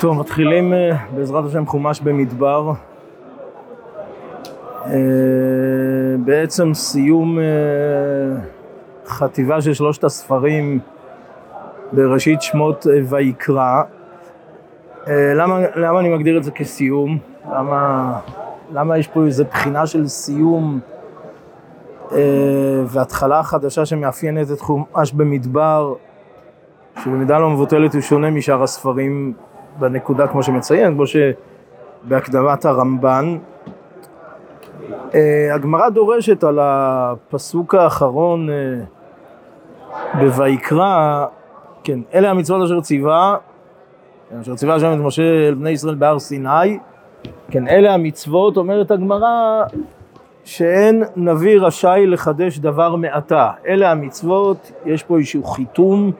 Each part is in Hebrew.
טוב, מתחילים אה, בעזרת השם חומש במדבר. אה, בעצם סיום אה, חטיבה של שלושת הספרים בראשית שמות ויקרא. למה, למה אני מגדיר את זה כסיום? למה, למה יש פה איזו בחינה של סיום והתחלה חדשה שמאפיינת את חומש במדבר, שבמידה לא מבוטלת הוא שונה משאר הספרים בנקודה כמו שמציין, כמו שבהקדמת הרמב"ן. אה, הגמרא דורשת על הפסוק האחרון אה, בויקרא, כן, אלה המצוות אשר ציווה, אשר ציווה השם את משה אל בני ישראל בהר סיני, כן, אלה המצוות, אומרת הגמרא, שאין נביא רשאי לחדש דבר מעתה. אלה המצוות, יש פה איזשהו חיתום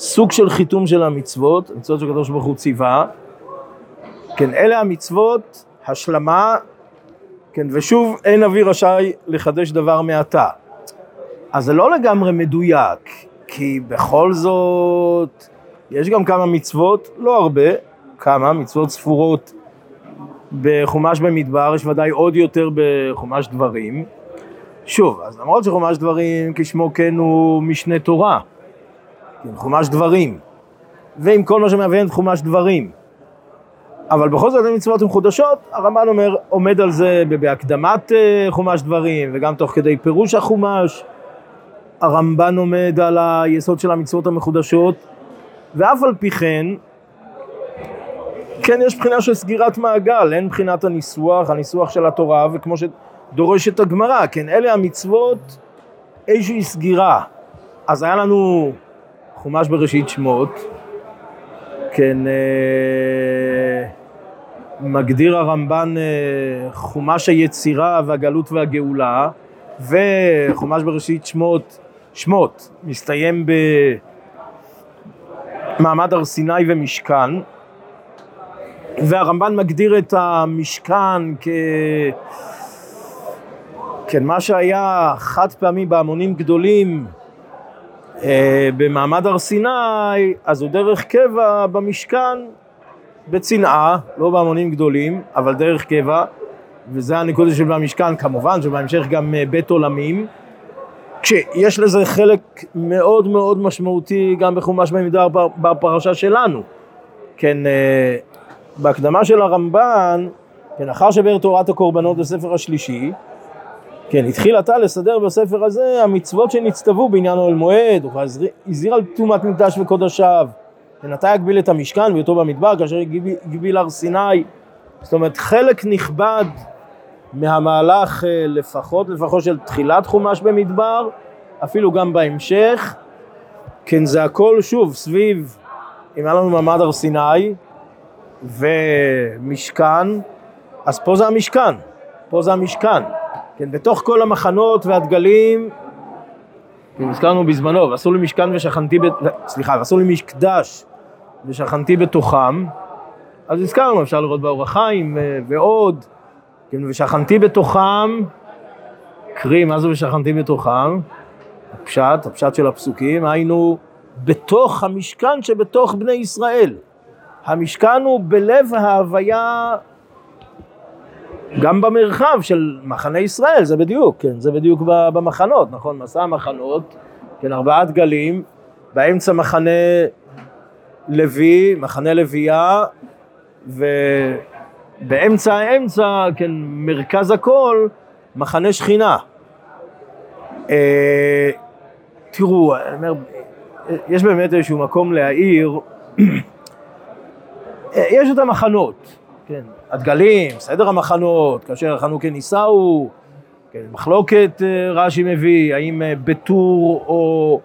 סוג של חיתום של המצוות, המצוות שקדוש ברוך הוא ציווה. כן, אלה המצוות, השלמה, כן, ושוב, אין אבי רשאי לחדש דבר מעתה. אז זה לא לגמרי מדויק, כי בכל זאת, יש גם כמה מצוות, לא הרבה, כמה, מצוות ספורות בחומש במדבר, יש ודאי עוד יותר בחומש דברים. שוב, אז למרות שחומש דברים כשמו כן הוא משנה תורה, כן, חומש דברים, ועם כל מה את חומש דברים. אבל בכל זאת המצוות מחודשות, הרמב"ן אומר, עומד על זה בהקדמת אה, חומש דברים, וגם תוך כדי פירוש החומש, הרמב"ן עומד על היסוד של המצוות המחודשות, ואף על פי כן, כן יש בחינה של סגירת מעגל, אין בחינת הניסוח, הניסוח של התורה, וכמו שדורשת הגמרא, כן, אלה המצוות, איזושהי סגירה. אז היה לנו חומש בראשית שמות, כן, אה, מגדיר הרמב"ן אה, חומש היצירה והגלות והגאולה, וחומש בראשית שמות, שמות, מסתיים במעמד הר סיני ומשכן, והרמב"ן מגדיר את המשכן כ... כן, מה שהיה חד פעמי בהמונים גדולים במעמד הר סיני, אז הוא דרך קבע במשכן בצנעה, לא בהמונים גדולים, אבל דרך קבע, וזה הנקודה של המשכן, כמובן שבהמשך גם אה, בית עולמים, כשיש לזה חלק מאוד מאוד משמעותי גם בחומש במידה בפרשה שלנו. כן, אה, בהקדמה של הרמב"ן, כן, אחר שבאר תורת הקורבנות בספר השלישי, כן, התחיל אתה לסדר בספר הזה המצוות שנצטוו בעניין אוהל מועד, הוא הזהיר על טומאת מקדש וקודשיו, ונתה יגביל את המשכן בהיותו במדבר כאשר הגביל הר סיני, זאת אומרת חלק נכבד מהמהלך אה, לפחות, לפחות של תחילת חומש במדבר, אפילו גם בהמשך, כן זה הכל שוב סביב, אם היה לנו מעמד הר סיני ומשכן, אז פה זה המשכן, פה זה המשכן. כן, בתוך כל המחנות והדגלים, הזכרנו בזמנו, ועשו לי משכן ושכנתי, ב... סליחה, ועשו לי מקדש ושכנתי בתוכם, אז הזכרנו, אפשר לראות באור החיים ועוד, כן, ושכנתי בתוכם, קרי, מה זה ושכנתי בתוכם? הפשט, הפשט של הפסוקים, היינו בתוך המשכן שבתוך בני ישראל. המשכן הוא בלב ההוויה גם במרחב של מחנה ישראל, זה בדיוק, כן, זה בדיוק במחנות, נכון? מסע המחנות, כן, ארבעה דגלים, באמצע מחנה לוי, מחנה לוויה, ובאמצע האמצע, כן, מרכז הכל, מחנה שכינה. אה, תראו, אומר, יש באמת איזשהו מקום להעיר, אה, יש את המחנות, כן, הדגלים, סדר המחנות, כאשר החנוכה נישאו, כן, מחלוקת אה, רש"י מביא, האם אה, בטור או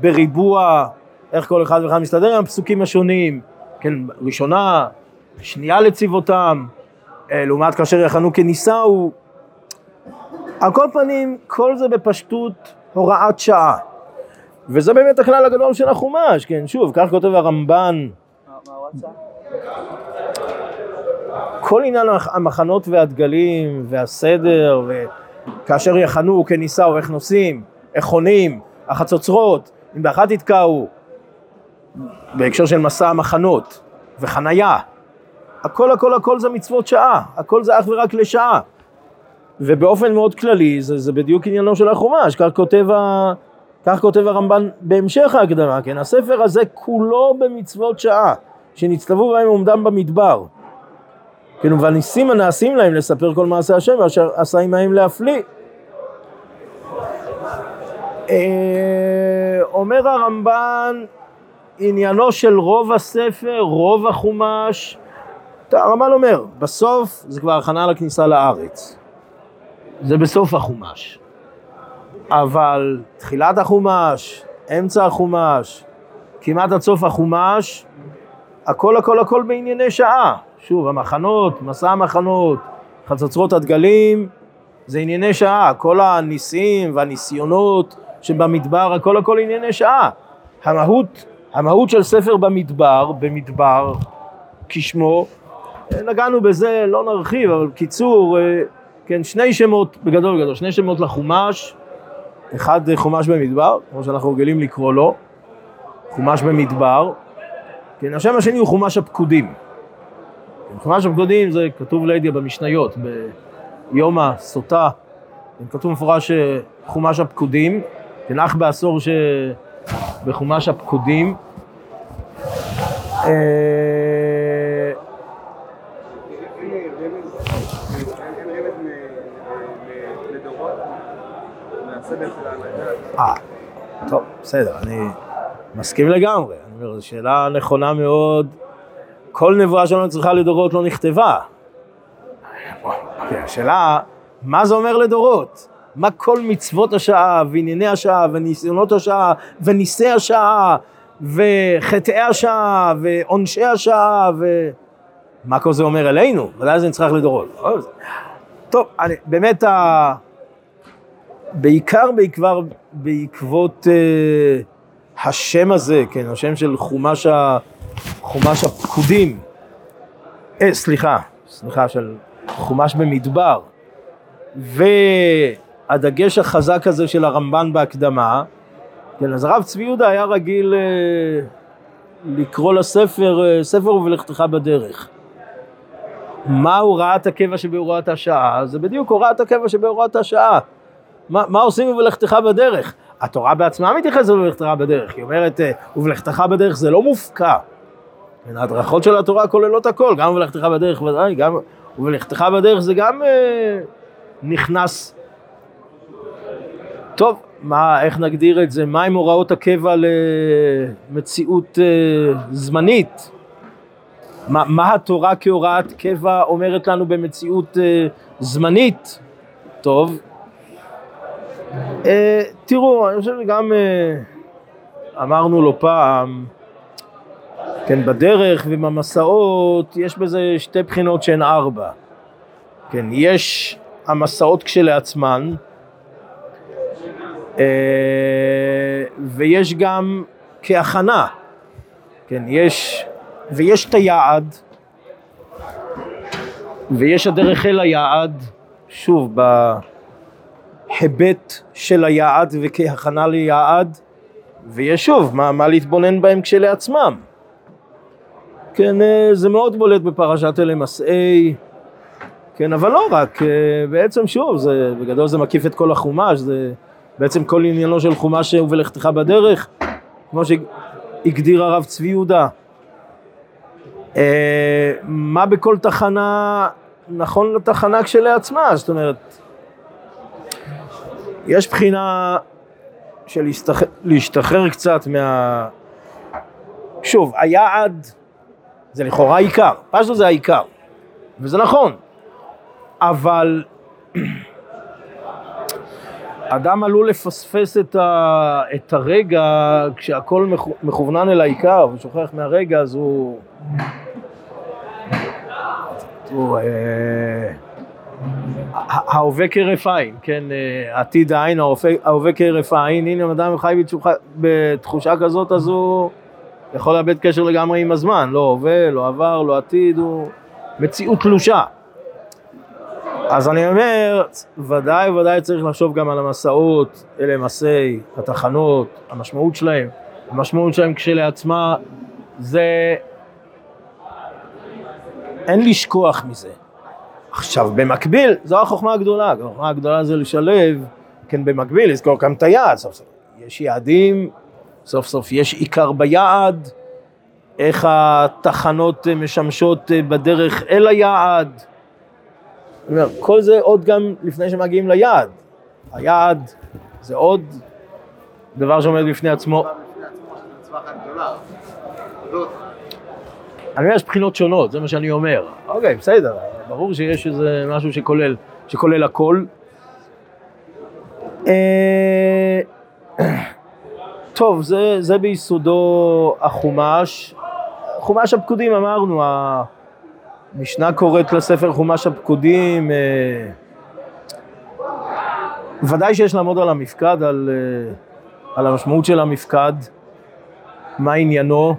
בריבוע, איך כל אחד ואחד מסתדר עם הפסוקים השונים, כן, ראשונה, שנייה לצבאותם, אה, לעומת כאשר החנוכה נישאו, על כל פנים, כל זה בפשטות הוראת שעה. וזה באמת הכלל הגדול של החומש, כן, שוב, כך כותב הרמב"ן. מה? כל עניין המחנות והדגלים והסדר וכאשר יחנו ייסעו, איך נוסעים, איך חונים, החצוצרות, אם באחת יתקעו, בהקשר של מסע המחנות, וחנייה. הכל הכל הכל זה מצוות שעה, הכל זה אך ורק לשעה. ובאופן מאוד כללי, זה, זה בדיוק עניינו של החומש, כך כותב, ה, כך כותב הרמב"ן בהמשך ההקדמה, כן? הספר הזה כולו במצוות שעה, שנצטוו בהם עומדם במדבר. כן, והניסים הנעשים להם לספר כל מעשה השם, אשר עשה עמהם להפליא. אה, אומר הרמב"ן, עניינו של רוב הספר, רוב החומש, הרמב"ן אומר, בסוף זה כבר הכנה לכניסה לארץ. זה בסוף החומש. אבל תחילת החומש, אמצע החומש, כמעט עד סוף החומש, הכל הכל הכל בענייני שעה. שוב, המחנות, מסע המחנות, חצוצרות הדגלים, זה ענייני שעה. כל הניסים והניסיונות שבמדבר, הכל הכל ענייני שעה. המהות, המהות של ספר במדבר, במדבר, כשמו, נגענו בזה, לא נרחיב, אבל בקיצור, אה, כן, שני שמות, בגדול בגדול, שני שמות לחומש, אחד חומש במדבר, כמו שאנחנו רגילים לקרוא לו, חומש במדבר, כן, השם השני הוא חומש הפקודים. כן, חומש הפקודים זה כתוב לידיה במשניות, ביום הסוטה, כן, כתוב מפורש חומש הפקודים, כן, אך בעשור שבחומש הפקודים. אה, טוב, בסדר, אני מסכים לגמרי. אני אומר, זו שאלה נכונה מאוד. כל נבואה שלנו צריכה לדורות לא נכתבה. השאלה, מה זה אומר לדורות? מה כל מצוות השעה, וענייני השעה, וניסיונות השעה, וניסי השעה, וחטאי השעה, ועונשי השעה, ומה כל זה אומר אלינו? ודאי זה נצטרך לדורות. טוב, אני, באמת, ה... בעיקר בעיקר בעקבות uh, השם הזה, כן, השם של חומש, ה, חומש הפקודים, אה, סליחה, סליחה, של חומש במדבר, והדגש החזק הזה של הרמב"ן בהקדמה, כן, אז הרב צבי יהודה היה רגיל uh, לקרוא לספר, uh, ספר ובלכתך בדרך. מה הוראת הקבע שבהוראת השעה? זה בדיוק הוראת הקבע שבהוראת השעה. מה, מה עושים ובלכתך בדרך? התורה בעצמה מתייחסת ובלכתך בדרך, היא אומרת, אה, ובלכתך בדרך זה לא מופקע. ההדרכות של התורה כוללות הכל, גם ובלכתך בדרך ודאי, גם ובלכתך בדרך זה גם אה, נכנס. טוב, מה, איך נגדיר את זה? מהם הוראות הקבע למציאות אה, זמנית? מה, מה התורה כהוראת קבע אומרת לנו במציאות אה, זמנית? טוב, תראו, אני חושב שגם אה, אמרנו לו פעם, כן, בדרך ובמסעות יש בזה שתי בחינות שהן ארבע. כן, יש המסעות כשלעצמן, אה, ויש גם כהכנה, כן, יש, ויש את היעד, ויש הדרך אל היעד, שוב, ב... היבט של היעד וכהכנה ליעד, ויש שוב, מה, מה להתבונן בהם כשלעצמם. כן, אה, זה מאוד בולט בפרשת אלה מסעי, כן, אבל לא רק, אה, בעצם שוב, זה, בגדול זה מקיף את כל החומש, זה בעצם כל עניינו של חומש ובלכתך בדרך, כמו שהגדיר הרב צבי יהודה. אה, מה בכל תחנה נכון לתחנה כשלעצמה, זאת אומרת, יש בחינה של להשתחרר, להשתחרר קצת מה... שוב, היעד זה לכאורה העיקר, פשטו זה העיקר, וזה נכון, אבל אדם עלול לפספס את, ה... את הרגע כשהכל מכוונן אל העיקר ושוכח מהרגע אז הוא... הוא אה... ההווה כהרף עין, כן, אה, עתיד העין, ההווה כהרף עין, הנה אם אדם חי בתשוחה, בתחושה כזאת, אז הוא יכול לאבד קשר לגמרי עם הזמן, לא הווה, לא עבר, לא עתיד, הוא מציאות תלושה. אז אני אומר, ודאי ודאי צריך לחשוב גם על המסעות, אלה מסעי, התחנות, המשמעות שלהם. המשמעות שלהם כשלעצמה זה אין לשכוח מזה. עכשיו, במקביל, זו החוכמה הגדולה, החוכמה הגדולה זה לשלב, כן, במקביל, לזכור גם את היעד, סוף סוף. יש יעדים, סוף סוף יש עיקר ביעד, איך התחנות משמשות בדרך אל היעד. אומר, כל זה עוד גם לפני שמגיעים ליעד. היעד זה עוד דבר שעומד בפני עצמו. אומר, יש בחינות שונות, זה מה שאני אומר. אוקיי, בסדר, ברור שיש איזה משהו שכולל, שכולל הכל. אה, טוב, זה, זה ביסודו החומש. חומש הפקודים אמרנו, המשנה קוראת לספר חומש הפקודים, אה, ודאי שיש לעמוד על המפקד, על, אה, על המשמעות של המפקד, מה עניינו,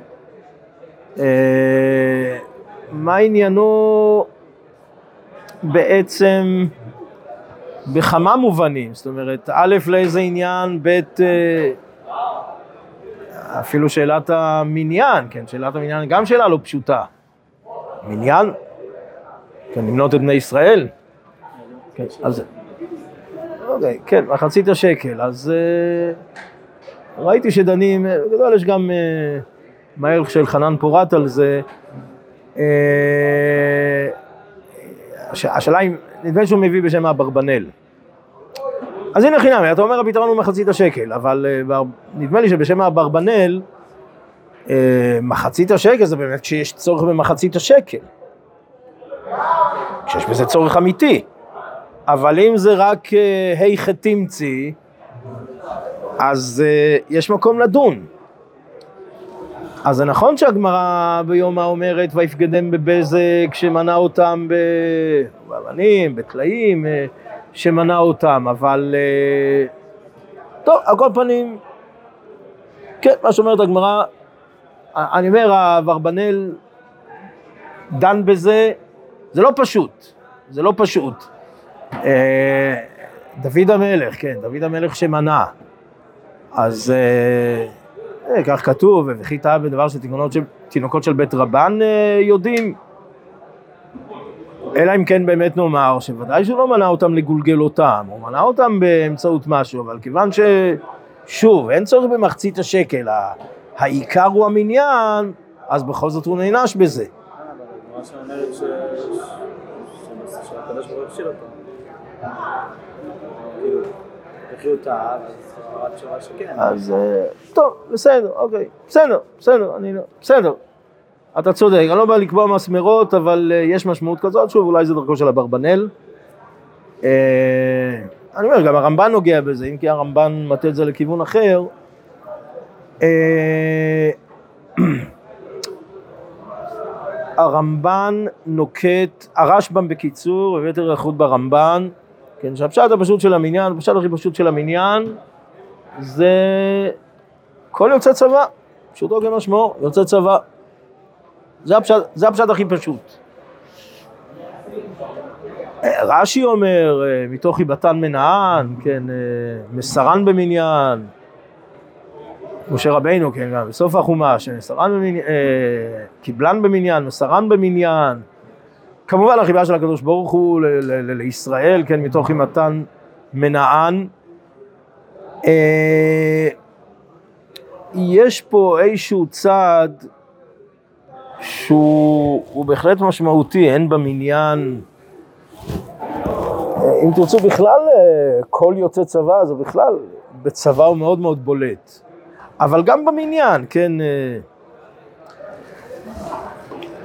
מה עניינו בעצם בכמה מובנים, זאת אומרת, א', לאיזה עניין, ב', אפילו שאלת המניין, כן, שאלת המניין גם שאלה לא פשוטה. מניין? כן, למנות את בני ישראל? כן, אז... אוקיי, כן, מחצית השקל. אז uh, ראיתי שדנים, בגדול יש גם מהערך של חנן פורת על זה. Uh, השאלה אם, נדמה שהוא מביא בשם אברבנאל. אז הנה חינם, אתה אומר הפתרון הוא מחצית השקל, אבל uh, נדמה לי שבשם אברבנאל, uh, מחצית השקל זה באמת כשיש צורך במחצית השקל. כשיש בזה צורך אמיתי. אבל אם זה רק היכא תמצי, אז יש מקום לדון. אז זה נכון שהגמרא ביומא אומרת ויפקדם בבזק שמנה אותם באבנים, בטלאים, שמנה אותם, אבל uh, טוב, על כל פנים, כן, מה שאומרת הגמרא, אני אומר, אברבנאל דן בזה, זה לא פשוט, זה לא פשוט. אה, דוד המלך, כן, דוד המלך שמנה. אז אה, אה, כך כתוב, וכי טעה בדבר שתינוקות של בית רבן יודעים. אלא אם כן באמת נאמר שוודאי שהוא לא מנה אותם לגולגל אותם, הוא מנה אותם באמצעות משהו, אבל כיוון ששוב, אין צורך במחצית השקל, העיקר הוא המניין, אז בכל זאת הוא נענש בזה. אז טוב, בסדר, אוקיי, בסדר, בסדר, אני לא, בסדר. אתה צודק, אני לא בא לקבוע מסמרות, אבל אה, יש משמעות כזאת, שוב, אולי זה דרכו של אברבנאל. אה, אני אומר, גם הרמב"ן נוגע בזה, אם כי הרמב"ן מטה את זה לכיוון אחר. אה, הרמב"ן נוקט, הרשב"ם בקיצור, ויתר איכות ברמב"ן, כן, שהפשט הפשוט של המניין, הפשט הכי פשוט של המניין, זה כל יוצא צבא, פשוטו כמשמעו, יוצא צבא. זה הפשט, זה הפשט הכי פשוט. רש"י אומר, מתוך היבטן מנען, כן, מסרן במניין, משה רבינו, כן, גם בסוף החומש, מסרן במניין, אה, קיבלן במניין, מסרן במניין. כמובן החיבה של הקדוש ברוך הוא לישראל, כן, מתוך הימתן מנען. אה, יש פה איזשהו צעד שהוא בהחלט משמעותי, הן במניין, אה, אם תרצו בכלל, אה, כל יוצא צבא זה בכלל, בצבא הוא מאוד מאוד בולט. אבל גם במניין, כן,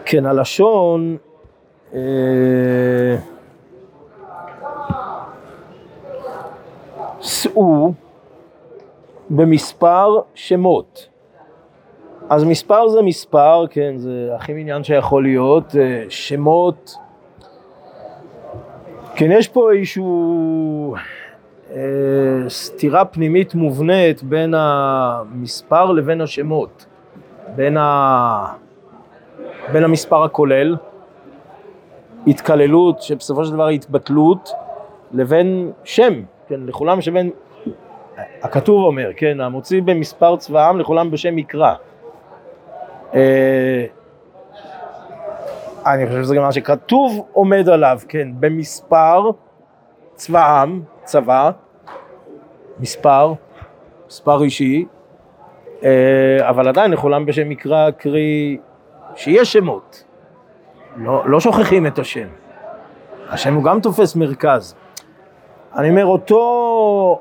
כן, הלשון, שאו במספר שמות. אז מספר זה מספר, כן, זה הכי מניין שיכול להיות, אה, שמות, כן, יש פה איזשהו אה, סתירה פנימית מובנית בין המספר לבין השמות, בין, ה... בין המספר הכולל, התקללות, שבסופו של דבר היא התבטלות, לבין שם, כן, לכולם שבין, הכתוב אומר, כן, המוציא במספר צבאם לכולם בשם מקרא. אה, אני חושב שזה גם מה שכתוב עומד עליו, כן, במספר, צבא עם, צבא, מספר, מספר אישי, אה, אבל עדיין לכולם בשם מקרא, קרי, שיש שמות. לא, לא שוכחים את השם. השם הוא גם תופס מרכז. אני אומר, אותו...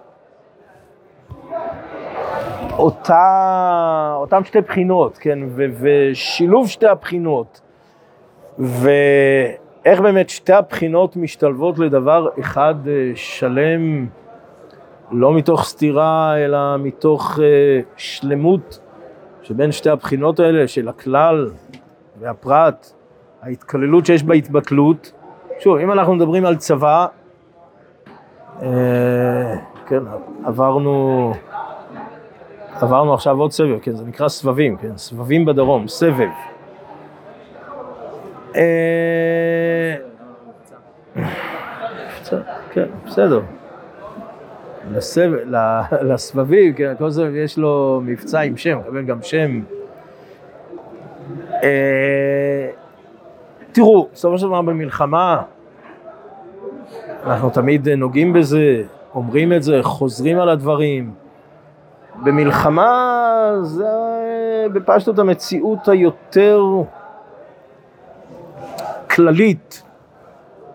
אותה, אותם שתי בחינות, כן, ו, ושילוב שתי הבחינות, ואיך באמת שתי הבחינות משתלבות לדבר אחד אה, שלם, לא מתוך סתירה, אלא מתוך uh, שלמות שבין שתי הבחינות האלה, של הכלל והפרט, ההתקללות שיש בהתבטלות. שוב, אם אנחנו מדברים על צבא, uh, כן, עברנו, עברנו עכשיו עוד סבב, כן, זה נקרא סבבים, כן, סבבים בדרום, סבב. כן, בסדר. לסבבים, כן, כל סבב יש לו מבצע עם שם, מקבל גם שם. אה, תראו, בסופו של דבר במלחמה, אנחנו תמיד נוגעים בזה, אומרים את זה, חוזרים על הדברים. במלחמה זה בפשטות המציאות היותר כללית,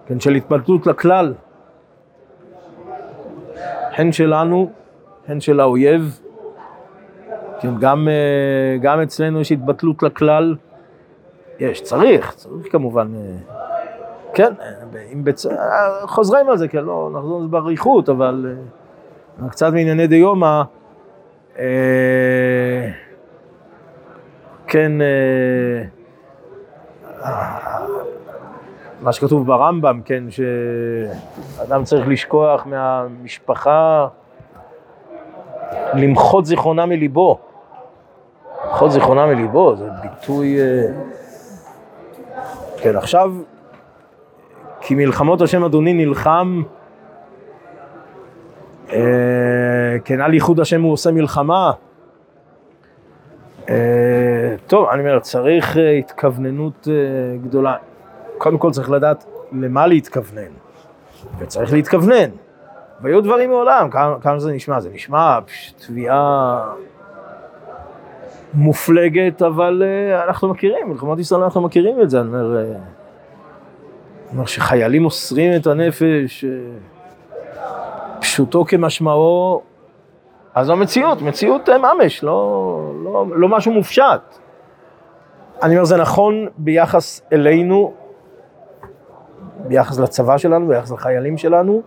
כן, של התבלטות לכלל. הן שלנו, הן של האויב. כן, גם, אה, גם אצלנו יש התבטלות לכלל. יש, צריך, צריך כמובן. אה, כן, אם בצ... אה, חוזרים על זה, כן, לא נחזור לזה באריכות, אבל קצת מענייני דיומא, כן, מה שכתוב ברמב"ם, כן, שאדם צריך לשכוח מהמשפחה, למחות זיכרונה מליבו. למחות זיכרונה מליבו, זה ביטוי... כן, עכשיו, כי מלחמות השם אדוני נלחם, אה, כן, על ייחוד השם הוא עושה מלחמה. אה, טוב, אני אומר, צריך התכווננות גדולה. קודם כל צריך לדעת למה להתכוונן, וצריך להתכוונן. והיו דברים מעולם, כמה, כמה זה נשמע? זה נשמע תביעה מופלגת, אבל uh, אנחנו מכירים, מלחמות ישראל אנחנו מכירים את זה, אני אומר, אני אומר שחיילים מוסרים את הנפש, uh, פשוטו כמשמעו, אז זו מציאות, מציאות ממש, לא, לא, לא משהו מופשט. אני אומר, זה נכון ביחס אלינו, ביחס לצבא שלנו, ביחס לחיילים שלנו,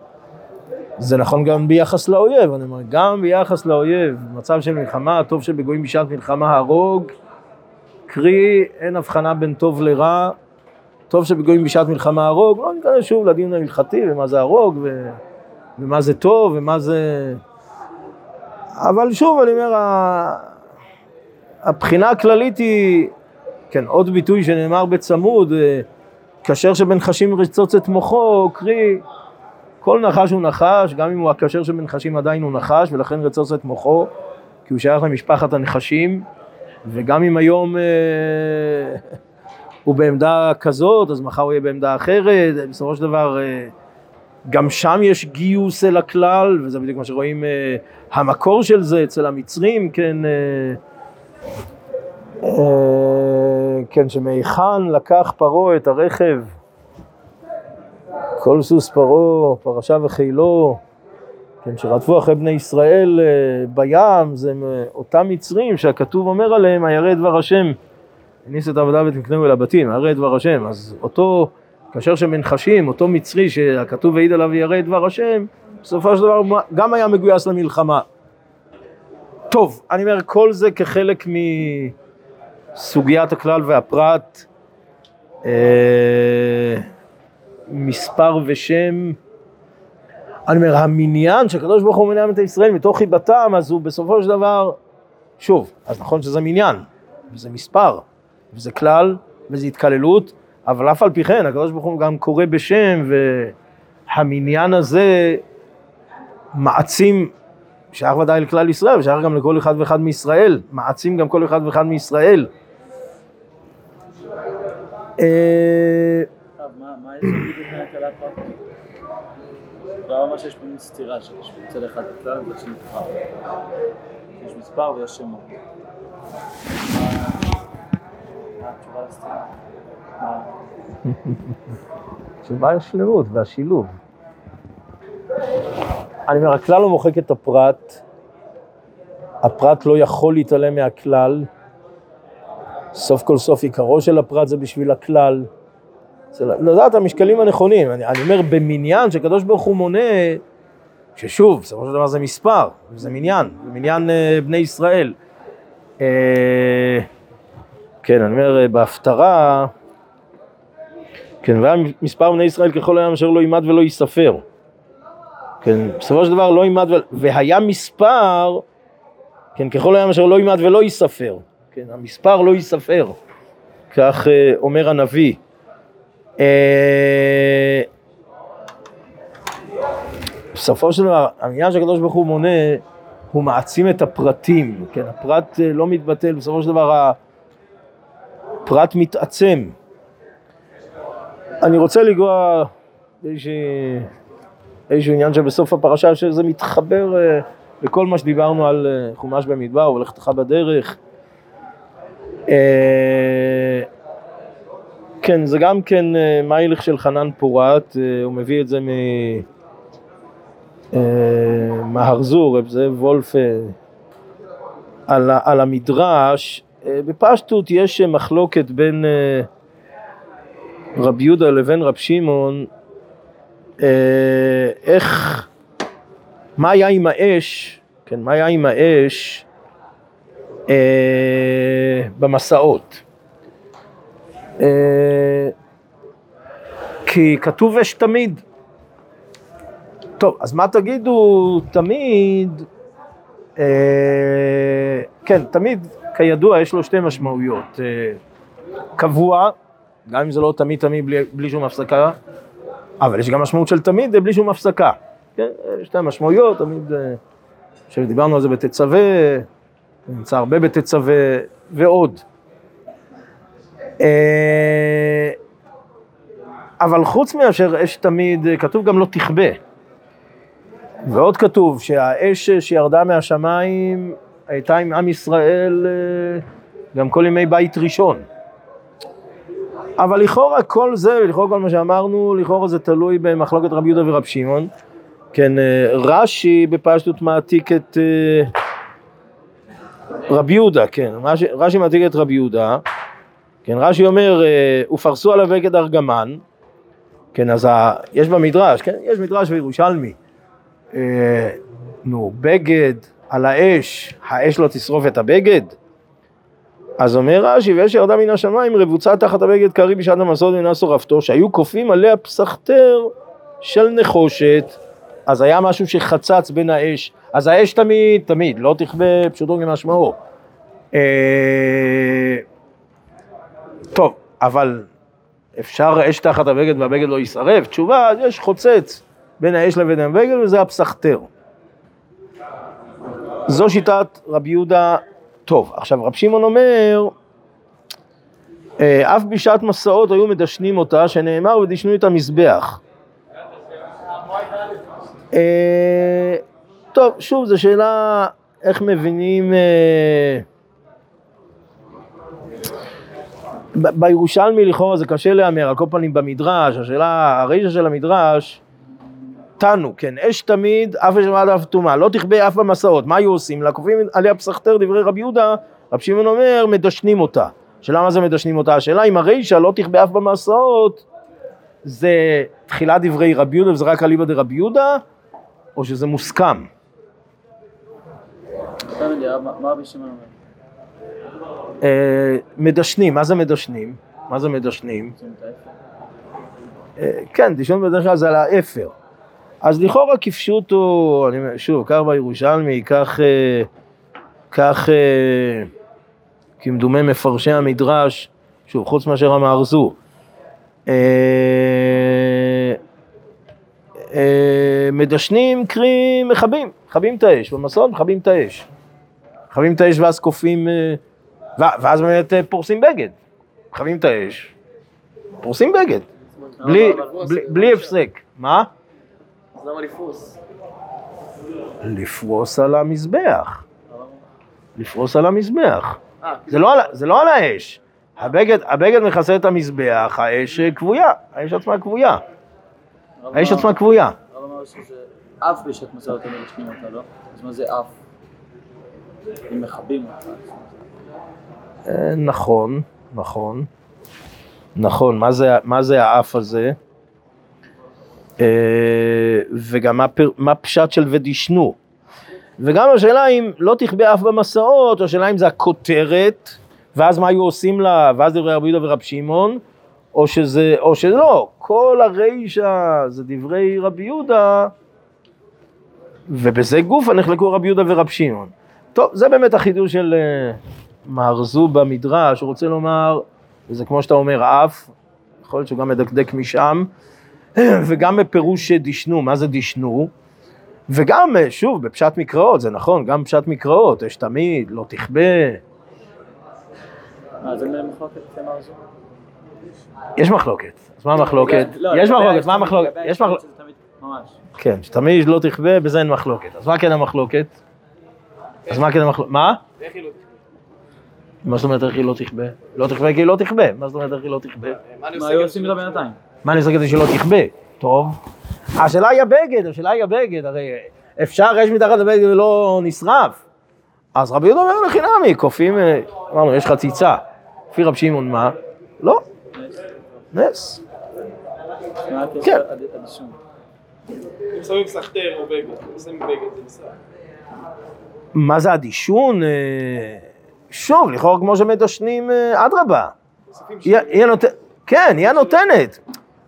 זה נכון גם ביחס לאויב, אני אומר, גם ביחס לאויב, במצב של מלחמה, טוב שבגויים בשעת מלחמה הרוג, קרי, אין הבחנה בין טוב לרע, טוב שבגויים בשעת מלחמה הרוג, לא ניכנס שוב לדיון ההלכתי ומה זה הרוג ו... ומה זה טוב ומה זה... אבל שוב, אני אומר, הבחינה הכללית היא, כן, עוד ביטוי שנאמר בצמוד, אה, כשר שבין חשים רצוץ את מוחו, קרי, כל נחש הוא נחש, גם אם הוא הכשר שבין חשים עדיין הוא נחש, ולכן רצוץ את מוחו, כי הוא שייך למשפחת הנחשים, וגם אם היום אה, הוא בעמדה כזאת, אז מחר הוא יהיה בעמדה אחרת, בסופו של דבר אה, גם שם יש גיוס אל הכלל, וזה בדיוק מה שרואים, אה, המקור של זה אצל המצרים, כן, אה, אה, כן, שמהיכן לקח פרעה את הרכב, כל סוס פרעה, פרשה וחילו, כן, שרדפו אחרי בני ישראל אה, בים, זה אותם מצרים שהכתוב אומר עליהם, הירא דבר השם, הניס את העבודה ותקנאו אל הבתים, הירא דבר השם, אז אותו, כאשר שמנחשים, אותו מצרי שהכתוב העיד עליו ירא דבר השם, בסופו של דבר גם היה מגויס למלחמה. טוב, אני אומר, כל זה כחלק מ... סוגיית הכלל והפרט, אה, מספר ושם. אני אומר, המניין שהקדוש ברוך הוא מניין את ישראל מתוך חיבתם, אז הוא בסופו של דבר, שוב, אז נכון שזה מניין, וזה מספר, וזה כלל, וזה התקללות, אבל אף על פי כן, הקדוש ברוך הוא גם קורא בשם, והמניין הזה מעצים, שייך ודאי לכלל ישראל, ושייך גם לכל אחד ואחד מישראל, מעצים גם כל אחד ואחד מישראל. מה יש בדיוק הכלה הפרקטית? לא ממש יש פה מין סתירה שיש מצד אחד הכלל ובצד נבחר. יש מספר ויש שמות. מה התשובה היא השלמות והשילוב. אני אומר, הכלל לא מוחק את הפרט, הפרט לא יכול להתעלם מהכלל, סוף כל סוף עיקרו של הפרט זה בשביל הכלל. זה לדעת המשקלים הנכונים, אני, אני אומר במניין שקדוש ברוך הוא מונה, ששוב, בסופו של דבר זה מספר, זה מניין, זה מניין אה, בני ישראל. אה, כן, אני אומר, אה, בהפטרה, כן, והיה מספר בני ישראל ככל הים אשר לא יימד ולא ייספר. כן, בסופו של דבר לא יימד. והיה מספר, כן, ככל הים אשר לא יימד ולא ייספר. כן, המספר לא ייספר, כך אה, אומר הנביא. אה, בסופו של דבר, העניין שהקדוש ברוך הוא מונה, הוא מעצים את הפרטים, כן, הפרט אה, לא מתבטל, בסופו של דבר הפרט מתעצם. אני רוצה באיזשהו איזשהו עניין שבסוף הפרשה, שזה מתחבר אה, לכל מה שדיברנו על חומש במדבר ולכתך בדרך. כן, זה גם כן אה, מיילך של חנן פורת, אה, הוא מביא את זה מ... אה, זאב וולף, על, על המדרש. בפשטות יש מחלוקת בין רבי יהודה לבין רב שמעון, איך, מה היה עם האש, כן, מה היה עם האש במסעות. אה, כי כתוב אש תמיד. טוב, אז מה תגידו תמיד? אה, כן, תמיד, כידוע, יש לו שתי משמעויות. אה, קבוע, גם אם זה לא תמיד תמיד בלי, בלי שום הפסקה, אבל יש גם משמעות של תמיד בלי שום הפסקה. כן, שתי המשמעויות, תמיד, שדיברנו על זה בתצווה, נמצא הרבה בתצווה ועוד. אה, אבל חוץ מאשר אש תמיד, אה, כתוב גם לא תכבה. ועוד כתוב שהאש שירדה מהשמיים הייתה עם עם ישראל אה, גם כל ימי בית ראשון. אבל לכאורה כל זה, לכאורה כל מה שאמרנו, לכאורה זה תלוי במחלוקת רבי יהודה ורב שמעון. כן, רש"י בפשטות מעתיק את רבי יהודה, כן, רש"י- רש"י מעתיק את רבי יהודה. כן, רש"י אומר, אה, ופרסו עליו בגד ארגמן. כן, אז ה... יש במדרש, כן, יש מדרש בירושלמי. אה, נו, בגד על האש, האש לא תשרוף את הבגד? אז אומר רש"י, ואש ירדה מן השמיים, רבוצה תחת הבגד קרי בשעת המסעות אינה שורפתו, שהיו כופים עליה פסחתר של נחושת, אז היה משהו שחצץ בין האש, אז האש תמיד, תמיד, לא תכבה פשוטו כמשמעו. אה, טוב, אבל אפשר אש תחת הבגד והבגד לא יישרף? תשובה, יש חוצץ בין האש לבין הבגד וזה הפסחתר. זו שיטת רבי יהודה טוב. עכשיו רב שמעון אומר, אה, אף בשעת מסעות היו מדשנים אותה, שנאמר ודשנו את המזבח. אה, טוב, שוב, זו שאלה איך מבינים... אה, ב- בירושלמי לכאורה זה קשה להמר, על כל פנים במדרש, השאלה, הרישא של המדרש, תנו, כן, אש תמיד, אף אש ועד אף טומאה, לא תכבה אף במסעות, מה היו עושים לה? כופים עליה פסחתר דברי רבי יהודה, רבי שמעון אומר, מדשנים אותה. השאלה מה זה מדשנים אותה? השאלה אם הרישא לא תכבה אף במסעות, זה תחילת דברי רבי יהודה וזה רק אליבא דרבי יהודה, או שזה מוסכם? מה רבי שמעון אומר? אה, מדשנים, מה זה מדשנים? מה זה מדשנים? אה, כן, דישון בדרך כלל זה על האפר. אז לכאורה כפשוטו, אני אומר, שוב, כך בירושלמי, כך, אה, כך כמדומה מפרשי המדרש, שוב, חוץ מאשר המארזו. מדשנים קרי מכבים, מכבים את האש, במסעות מכבים את האש. מכבים את האש ואז כופים, ואז באמת אה, פורסים בגד, מכבים את האש, פורסים בגד, בלי, הפסק. מה? אז למה לפרוס? לפרוס על המזבח. לפרוס על המזבח. אה, זה לא על, זה לא על האש. הבגד, הבגד מכסה את המזבח, האש אה, כבויה, האש עצמה כבויה. האש עצמה כבויה. הרב אמר שזה אף בשעת מסע אותם ולשנים אותה, לא? אז מה זה אף? אם מכבים אותה. אה, נכון, נכון. נכון, מה זה, מה זה האף הזה? אה, וגם מה, פשט של ודשנו. וגם השאלה אם לא תכבה אף במסעות, השאלה אם זה הכותרת, ואז מה היו עושים לה, ואז דברי רבי יהודה ורב שמעון, או שזה, או שלא, כל הרישא זה דברי רבי יהודה, ובזה גופה נחלקו רבי יהודה ורב שמעון. טוב, זה באמת החידוש של מהרזו במדרש, הוא רוצה לומר, וזה כמו שאתה אומר, אף, יכול להיות שהוא גם מדקדק משם, וגם בפירוש דשנו, מה זה דשנו? וגם, שוב, בפשט מקראות, זה נכון, גם בפשט מקראות, יש תמיד, לא תכבה, זה מחלוקת זו? יש מחלוקת. אז מה המחלוקת? לא, יש לגבי מחלוקת, מה המחלוקת? יש מחלוקת. כן, שתמיד לא תכבה, בזה אין מחלוקת. אז מה כן המחלוקת? אז מה כן המחלוקת? מה? מה זאת אומרת איך היא לא תכבה? לא תכבה כי היא לא תכבה. מה זאת אומרת איך היא לא תכבה? מה היו עושים איתה בינתיים? מה אני עושה כדי שלא תכבה? טוב. השאלה היא הבגד, השאלה היא הבגד, הרי אפשר אש מתחת לבגד ולא נשרף. אז רבי יהודה אומר לחינמי, קופים, אה, אמרנו, יש חציצה. לפי רב שמעון מה? לא, נס. כן. אם שמים סחטר או בגד, אם שמים בגד זה בסדר. מה זה הדישון? אה, שוב, לכאורה כמו שמדשנים, אה, אדרבה. כן, היא הנותנת.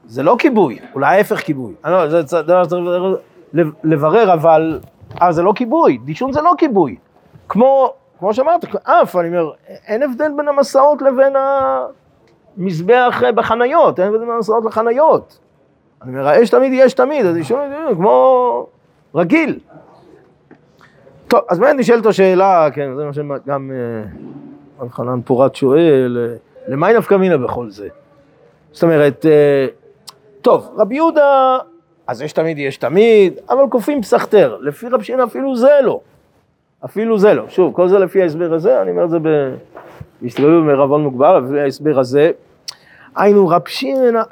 זה לא כיבוי, אולי ההפך כיבוי. אני לא, זה דבר שצריך לברר- לב- לברר, אבל... אה, זה לא כיבוי, דישון זה לא כיבוי. כמו, כמו שאמרת, אף, אני אומר, אין הבדל בין המסעות לבין המזבח אה, בחניות, אין הבדל בין המסעות לחניות. אני אומר, האש תמיד יש תמיד, אז דישון אה, כמו רגיל. טוב, אז באמת נשאלת השאלה, כן, זה מה שגם אה, חנן פורת שואל, אה, למאי נפקא מינה בכל זה? זאת אומרת, אה, טוב, רבי יהודה, אז יש תמיד, יש תמיד, אבל כופים פסחתר, לפי רב שמעון אפילו זה לא, אפילו זה לא. שוב, כל זה לפי ההסבר הזה, אני אומר את זה בהסתכלות בערבון מוגבל, לפי ההסבר הזה. היינו, רב שמעון, אה,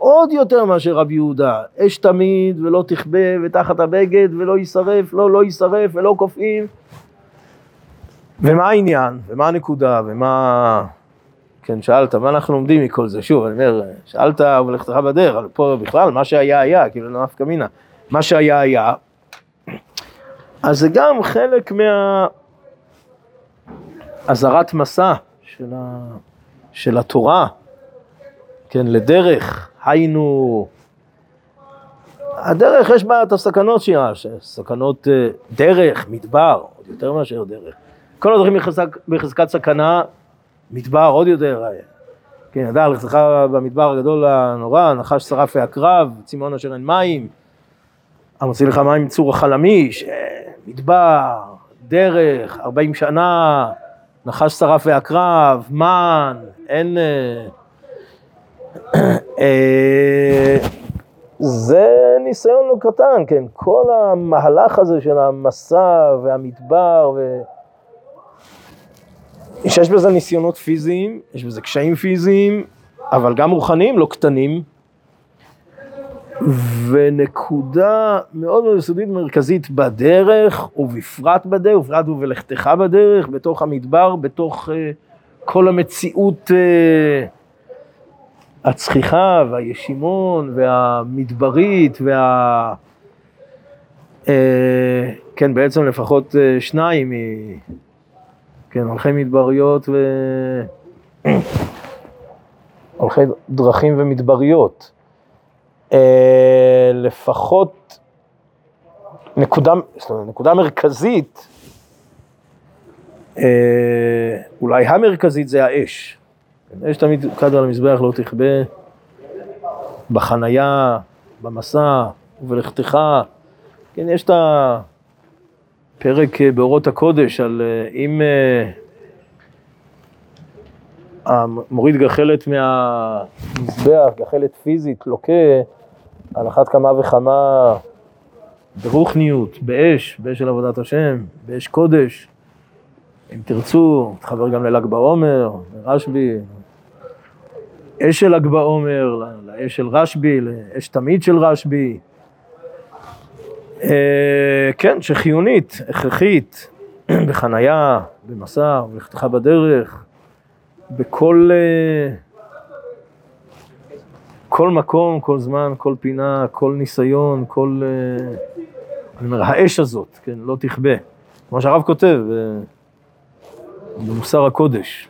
עוד יותר מאשר רבי יהודה, אש תמיד ולא תכבה ותחת הבגד ולא יישרף, לא, לא יישרף ולא קופאים. ומה העניין? ומה הנקודה? ומה... כן, שאלת, מה אנחנו לומדים מכל זה? שוב, אני אומר, שאלת ולכתך בדרך, אבל פה בכלל, מה שהיה היה, כאילו נפקא מינה, מה שהיה היה, אז זה גם חלק מה... אזהרת מסע של, ה... של התורה, כן, לדרך, היינו... הדרך יש בה את הסכנות שלה, סכנות אה, דרך, מדבר, עוד יותר מאשר דרך. כל הדרכים בחזק, בחזקת סכנה, מדבר עוד יותר. אה, כן, ידע לך במדבר הגדול הנורא, נחש שרף ועקרב, צימון אשר אין מים, המוציא לך מים מצור החלמיש, אה, מדבר, דרך, 40 שנה, נחש שרף ועקרב, מן, אין... אה, זה ניסיון לא קטן, כן, כל המהלך הזה של המסע והמדבר, ו... שיש בזה ניסיונות פיזיים, יש בזה קשיים פיזיים, אבל גם רוחניים לא קטנים. ונקודה מאוד מאוד יסודית מרכזית בדרך, ובפרט בדרך, ובפרט ובלכתך בדרך, בתוך המדבר, בתוך uh, כל המציאות uh, הצחיחה והישימון והמדברית וה... Uh, כן, בעצם לפחות uh, שניים, כן, הולכי מדבריות ו... הולכי דרכים ומדבריות. אה, לפחות נקודה, אומרת, נקודה מרכזית, אה, אולי המרכזית זה האש. אש תמיד תוקד על המזבח לא תכבה, בחנייה, במסע ובלכתך. כן, יש את הפרק אה, באורות הקודש על אה, אם, אה, המוריד גחלת מהמזבח, גחלת פיזית, לוקה, על אחת כמה וכמה ברוחניות, באש, באש של עבודת השם, באש קודש. אם תרצו, תחבר גם לל"ג בעומר, לרשב"י, אש של ל"ג בעומר, לאש של רשב"י, לאש תמיד של רשב"י. אה, כן, שחיונית, הכרחית, בחנייה, במסע, בלכתך בדרך, בכל אה, כל מקום, כל זמן, כל פינה, כל ניסיון, כל... אה, אני אומר, האש הזאת, כן, לא תכבה. כמו שהרב כותב, במוסר הקודש.